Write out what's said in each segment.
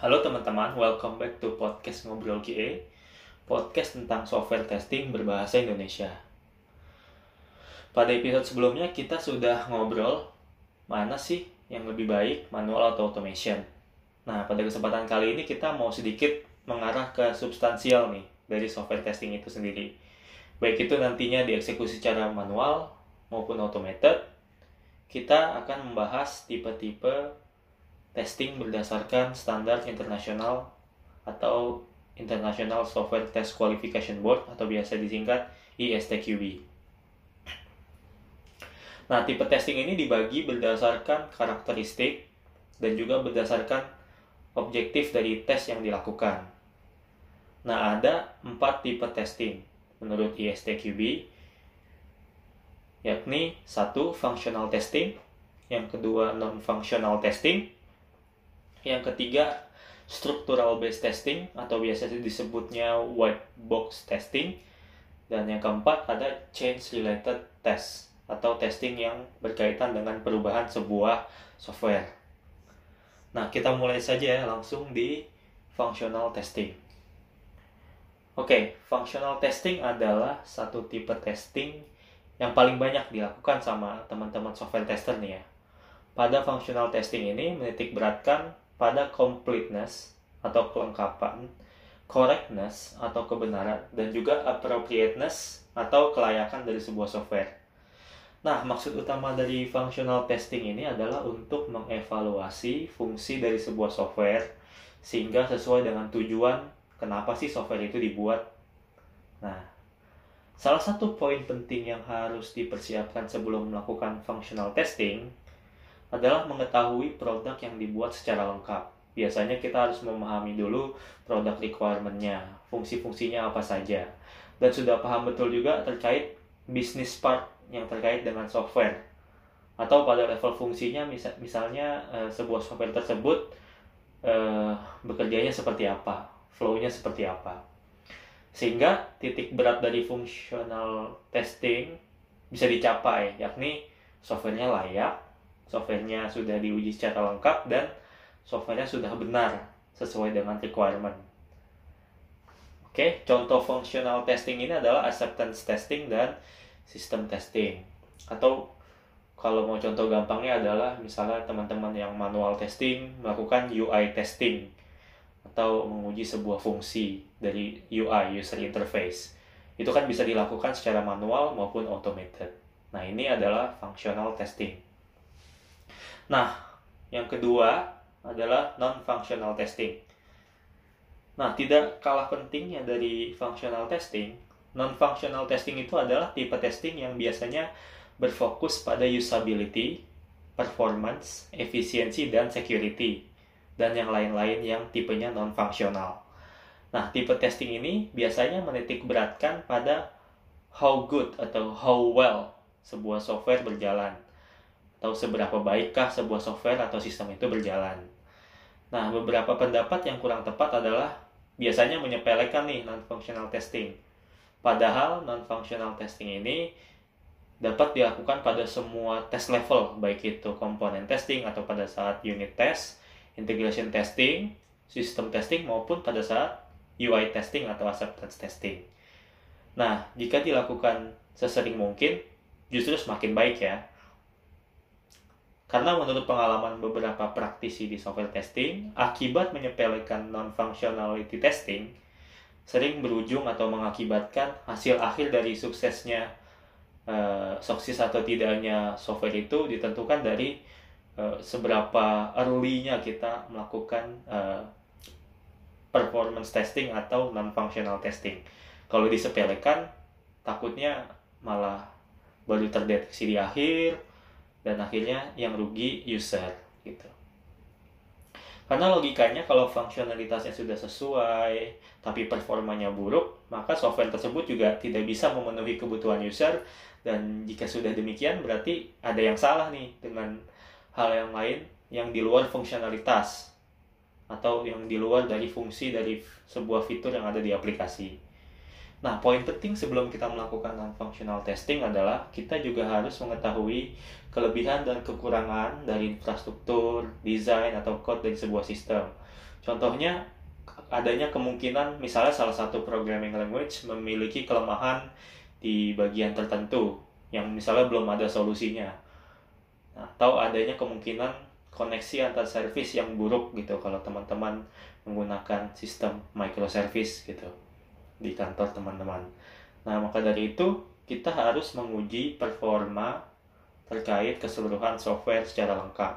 Halo teman-teman, welcome back to podcast Ngobrol QA Podcast tentang software testing berbahasa Indonesia. Pada episode sebelumnya kita sudah ngobrol Mana sih yang lebih baik, manual atau automation. Nah, pada kesempatan kali ini kita mau sedikit mengarah ke substansial nih Dari software testing itu sendiri. Baik itu nantinya dieksekusi secara manual maupun automated Kita akan membahas tipe-tipe testing berdasarkan standar internasional atau International Software Test Qualification Board atau biasa disingkat ISTQB. Nah, tipe testing ini dibagi berdasarkan karakteristik dan juga berdasarkan objektif dari tes yang dilakukan. Nah, ada empat tipe testing menurut ISTQB, yakni satu functional testing, yang kedua non-functional testing, yang ketiga, structural based testing atau biasa disebutnya white box testing. Dan yang keempat ada change related test atau testing yang berkaitan dengan perubahan sebuah software. Nah, kita mulai saja ya langsung di functional testing. Oke, okay, functional testing adalah satu tipe testing yang paling banyak dilakukan sama teman-teman software tester nih ya. Pada functional testing ini menitik beratkan pada completeness atau kelengkapan, correctness atau kebenaran, dan juga appropriateness atau kelayakan dari sebuah software. Nah, maksud utama dari functional testing ini adalah untuk mengevaluasi fungsi dari sebuah software sehingga sesuai dengan tujuan kenapa sih software itu dibuat. Nah, salah satu poin penting yang harus dipersiapkan sebelum melakukan functional testing adalah mengetahui produk yang dibuat secara lengkap. Biasanya kita harus memahami dulu produk requirement-nya, fungsi-fungsinya apa saja. Dan sudah paham betul juga terkait bisnis part yang terkait dengan software. Atau pada level fungsinya misal, misalnya uh, sebuah software tersebut uh, bekerjanya seperti apa, flow-nya seperti apa. Sehingga titik berat dari fungsional testing bisa dicapai, yakni softwarenya layak, softwarenya sudah diuji secara lengkap dan softwarenya sudah benar sesuai dengan requirement. Oke, contoh functional testing ini adalah acceptance testing dan system testing. Atau kalau mau contoh gampangnya adalah misalnya teman-teman yang manual testing melakukan UI testing atau menguji sebuah fungsi dari UI user interface. Itu kan bisa dilakukan secara manual maupun automated. Nah, ini adalah functional testing. Nah, yang kedua adalah non-functional testing. Nah, tidak kalah pentingnya dari functional testing, non-functional testing itu adalah tipe testing yang biasanya berfokus pada usability, performance, efisiensi, dan security, dan yang lain-lain yang tipenya non-functional. Nah, tipe testing ini biasanya menitik beratkan pada how good atau how well sebuah software berjalan atau seberapa baikkah sebuah software atau sistem itu berjalan. Nah, beberapa pendapat yang kurang tepat adalah biasanya menyepelekan nih non-functional testing. Padahal non-functional testing ini dapat dilakukan pada semua test level, baik itu komponen testing atau pada saat unit test, integration testing, system testing maupun pada saat UI testing atau acceptance testing. Nah, jika dilakukan sesering mungkin, justru semakin baik ya. Karena menurut pengalaman beberapa praktisi di software testing, akibat menyepelekan non-functionality testing sering berujung atau mengakibatkan hasil akhir dari suksesnya uh, sukses atau tidaknya software itu ditentukan dari uh, seberapa early-nya kita melakukan uh, performance testing atau non-functional testing. Kalau disepelekan, takutnya malah baru terdeteksi di akhir, dan akhirnya yang rugi user gitu karena logikanya kalau fungsionalitasnya sudah sesuai tapi performanya buruk maka software tersebut juga tidak bisa memenuhi kebutuhan user dan jika sudah demikian berarti ada yang salah nih dengan hal yang lain yang di luar fungsionalitas atau yang di luar dari fungsi dari sebuah fitur yang ada di aplikasi. Nah, poin penting sebelum kita melakukan non-functional testing adalah kita juga harus mengetahui kelebihan dan kekurangan dari infrastruktur, desain, atau code dari sebuah sistem. Contohnya adanya kemungkinan misalnya salah satu programming language memiliki kelemahan di bagian tertentu yang misalnya belum ada solusinya. Atau adanya kemungkinan koneksi antar service yang buruk gitu kalau teman-teman menggunakan sistem microservice gitu di kantor teman-teman. Nah, maka dari itu kita harus menguji performa terkait keseluruhan software secara lengkap.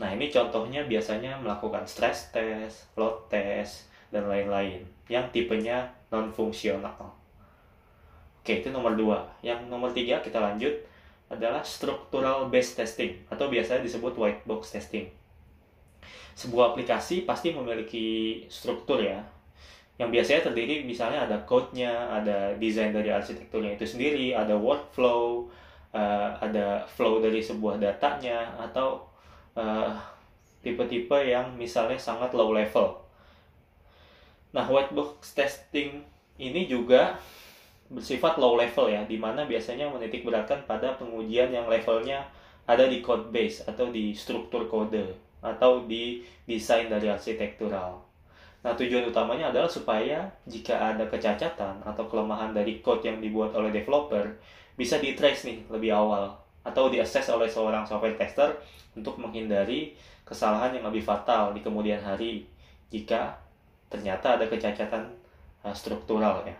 Nah, ini contohnya biasanya melakukan stress test, load test, dan lain-lain yang tipenya non-fungsional. Oke, itu nomor dua. Yang nomor tiga kita lanjut adalah structural based testing atau biasanya disebut white box testing. Sebuah aplikasi pasti memiliki struktur ya, yang biasanya terdiri misalnya ada code-nya, ada desain dari arsitekturnya itu sendiri, ada workflow, uh, ada flow dari sebuah datanya, atau uh, tipe-tipe yang misalnya sangat low level. Nah, white box testing ini juga bersifat low level ya, di mana biasanya menitik beratkan pada pengujian yang levelnya ada di code base atau di struktur kode atau di desain dari arsitektural. Nah, tujuan utamanya adalah supaya jika ada kecacatan atau kelemahan dari code yang dibuat oleh developer bisa di trace nih lebih awal atau diakses oleh seorang software tester untuk menghindari kesalahan yang lebih fatal di kemudian hari jika ternyata ada kecacatan uh, struktural ya.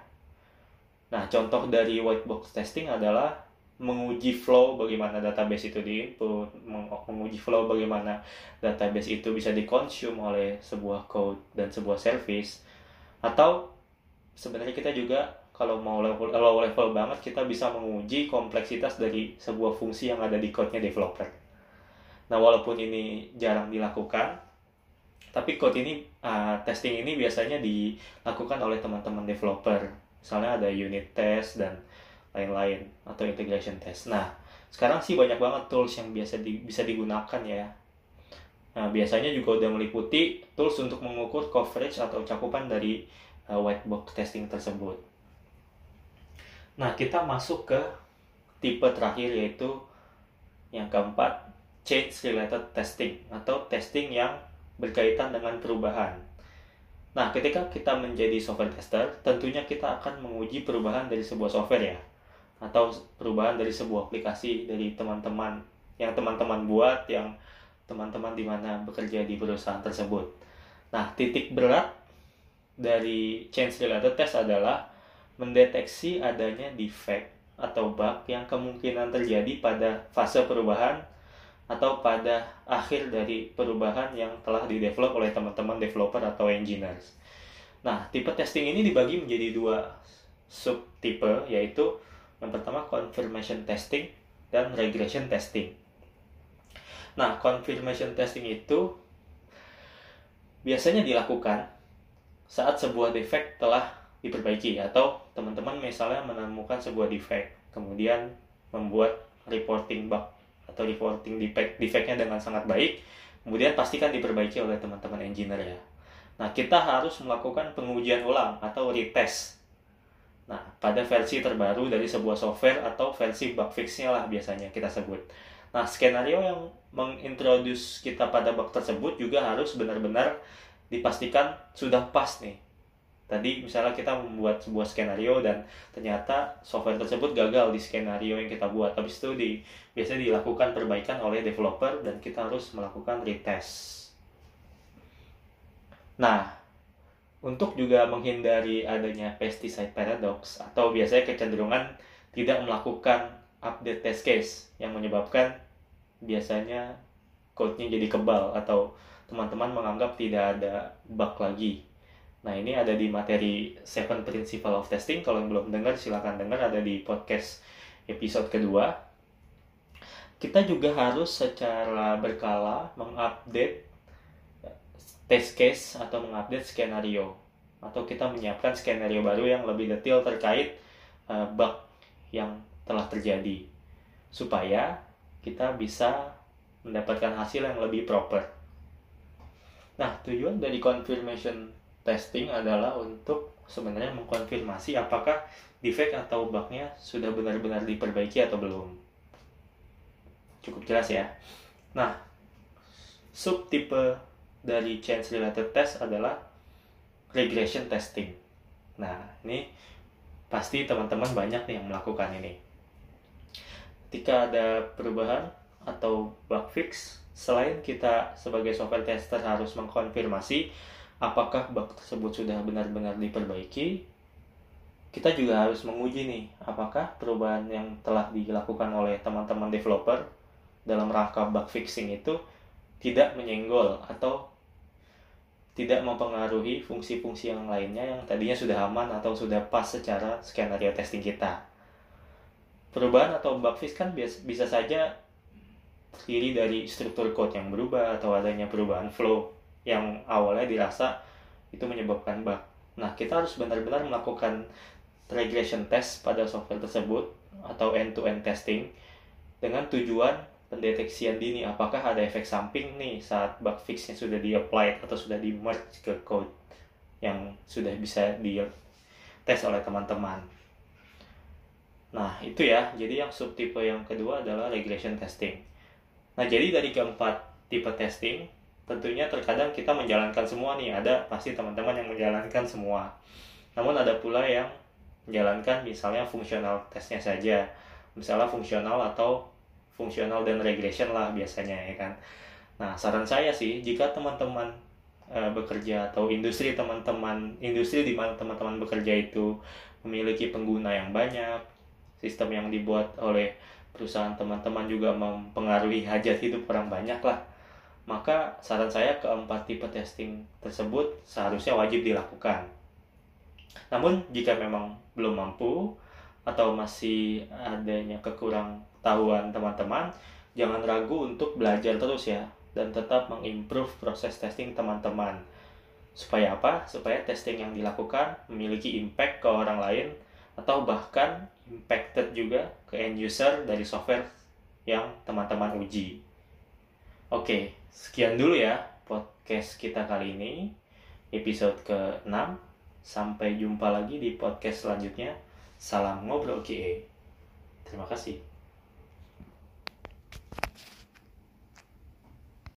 Nah, contoh dari white box testing adalah menguji flow bagaimana database itu di input, menguji flow bagaimana database itu bisa dikonsum oleh sebuah code dan sebuah service, atau sebenarnya kita juga kalau mau level low level banget kita bisa menguji kompleksitas dari sebuah fungsi yang ada di code-nya developer. Nah, walaupun ini jarang dilakukan, tapi code ini uh, testing ini biasanya dilakukan oleh teman-teman developer misalnya ada unit test dan lain-lain atau integration test. Nah, sekarang sih banyak banget tools yang biasa di, bisa digunakan ya. Nah, biasanya juga udah meliputi tools untuk mengukur coverage atau cakupan dari uh, white box testing tersebut. Nah, kita masuk ke tipe terakhir yaitu yang keempat, change related testing atau testing yang berkaitan dengan perubahan. Nah, ketika kita menjadi software tester, tentunya kita akan menguji perubahan dari sebuah software ya, atau perubahan dari sebuah aplikasi dari teman-teman yang teman-teman buat, yang teman-teman di mana bekerja di perusahaan tersebut. Nah, titik berat dari change related test adalah mendeteksi adanya defect atau bug yang kemungkinan terjadi pada fase perubahan atau pada akhir dari perubahan yang telah didevelop oleh teman-teman developer atau engineers. Nah, tipe testing ini dibagi menjadi dua subtipe, yaitu yang pertama confirmation testing dan regression testing. Nah, confirmation testing itu biasanya dilakukan saat sebuah defect telah diperbaiki atau teman-teman misalnya menemukan sebuah defect, kemudian membuat reporting bug atau reporting defect defectnya dengan sangat baik kemudian pastikan diperbaiki oleh teman-teman engineer ya nah kita harus melakukan pengujian ulang atau retest nah pada versi terbaru dari sebuah software atau versi bug fixnya lah biasanya kita sebut. Nah skenario yang mengintroduce kita pada bug tersebut juga harus benar-benar dipastikan sudah pas nih. Tadi misalnya kita membuat sebuah skenario dan ternyata software tersebut gagal di skenario yang kita buat. Habis itu di biasanya dilakukan perbaikan oleh developer dan kita harus melakukan retest. Nah untuk juga menghindari adanya pesticide paradox atau biasanya kecenderungan tidak melakukan update test case yang menyebabkan biasanya code-nya jadi kebal atau teman-teman menganggap tidak ada bug lagi Nah ini ada di materi Seven Principle of Testing. Kalau yang belum dengar silahkan dengar ada di podcast episode kedua. Kita juga harus secara berkala mengupdate test case atau mengupdate skenario atau kita menyiapkan skenario baru yang lebih detail terkait uh, bug yang telah terjadi supaya kita bisa mendapatkan hasil yang lebih proper. Nah, tujuan dari confirmation testing adalah untuk sebenarnya mengkonfirmasi apakah defect atau bugnya sudah benar-benar diperbaiki atau belum. Cukup jelas ya. Nah, subtipe dari change related test adalah regression testing. Nah, ini pasti teman-teman banyak nih yang melakukan ini. Ketika ada perubahan atau bug fix, selain kita sebagai software tester harus mengkonfirmasi apakah bug tersebut sudah benar-benar diperbaiki, kita juga harus menguji nih apakah perubahan yang telah dilakukan oleh teman-teman developer dalam rangka bug fixing itu tidak menyenggol atau tidak mempengaruhi fungsi-fungsi yang lainnya yang tadinya sudah aman atau sudah pas secara skenario testing kita. Perubahan atau bug fix kan bisa saja terdiri dari struktur code yang berubah atau adanya perubahan flow yang awalnya dirasa itu menyebabkan bug. Nah, kita harus benar-benar melakukan regression test pada software tersebut atau end-to-end -end testing dengan tujuan pendeteksian dini apakah ada efek samping nih saat bug fixnya sudah di apply atau sudah di merge ke code yang sudah bisa di tes oleh teman-teman. Nah, itu ya. Jadi yang subtipe yang kedua adalah regression testing. Nah, jadi dari keempat tipe testing, tentunya terkadang kita menjalankan semua nih. Ada pasti teman-teman yang menjalankan semua. Namun ada pula yang menjalankan misalnya fungsional tesnya saja. Misalnya fungsional atau fungsional dan regression lah biasanya ya kan. Nah, saran saya sih jika teman-teman e, bekerja atau industri teman-teman industri di mana teman-teman bekerja itu memiliki pengguna yang banyak, sistem yang dibuat oleh perusahaan teman-teman juga mempengaruhi hajat hidup orang banyak lah. Maka saran saya keempat tipe testing tersebut seharusnya wajib dilakukan. Namun jika memang belum mampu atau masih adanya kekurang tahuan teman-teman, jangan ragu untuk belajar terus ya dan tetap mengimprove proses testing teman-teman. Supaya apa? Supaya testing yang dilakukan memiliki impact ke orang lain atau bahkan impacted juga ke end user dari software yang teman-teman uji. Oke, sekian dulu ya podcast kita kali ini, episode ke-6. Sampai jumpa lagi di podcast selanjutnya. Salam ngobrol KE. Terima kasih.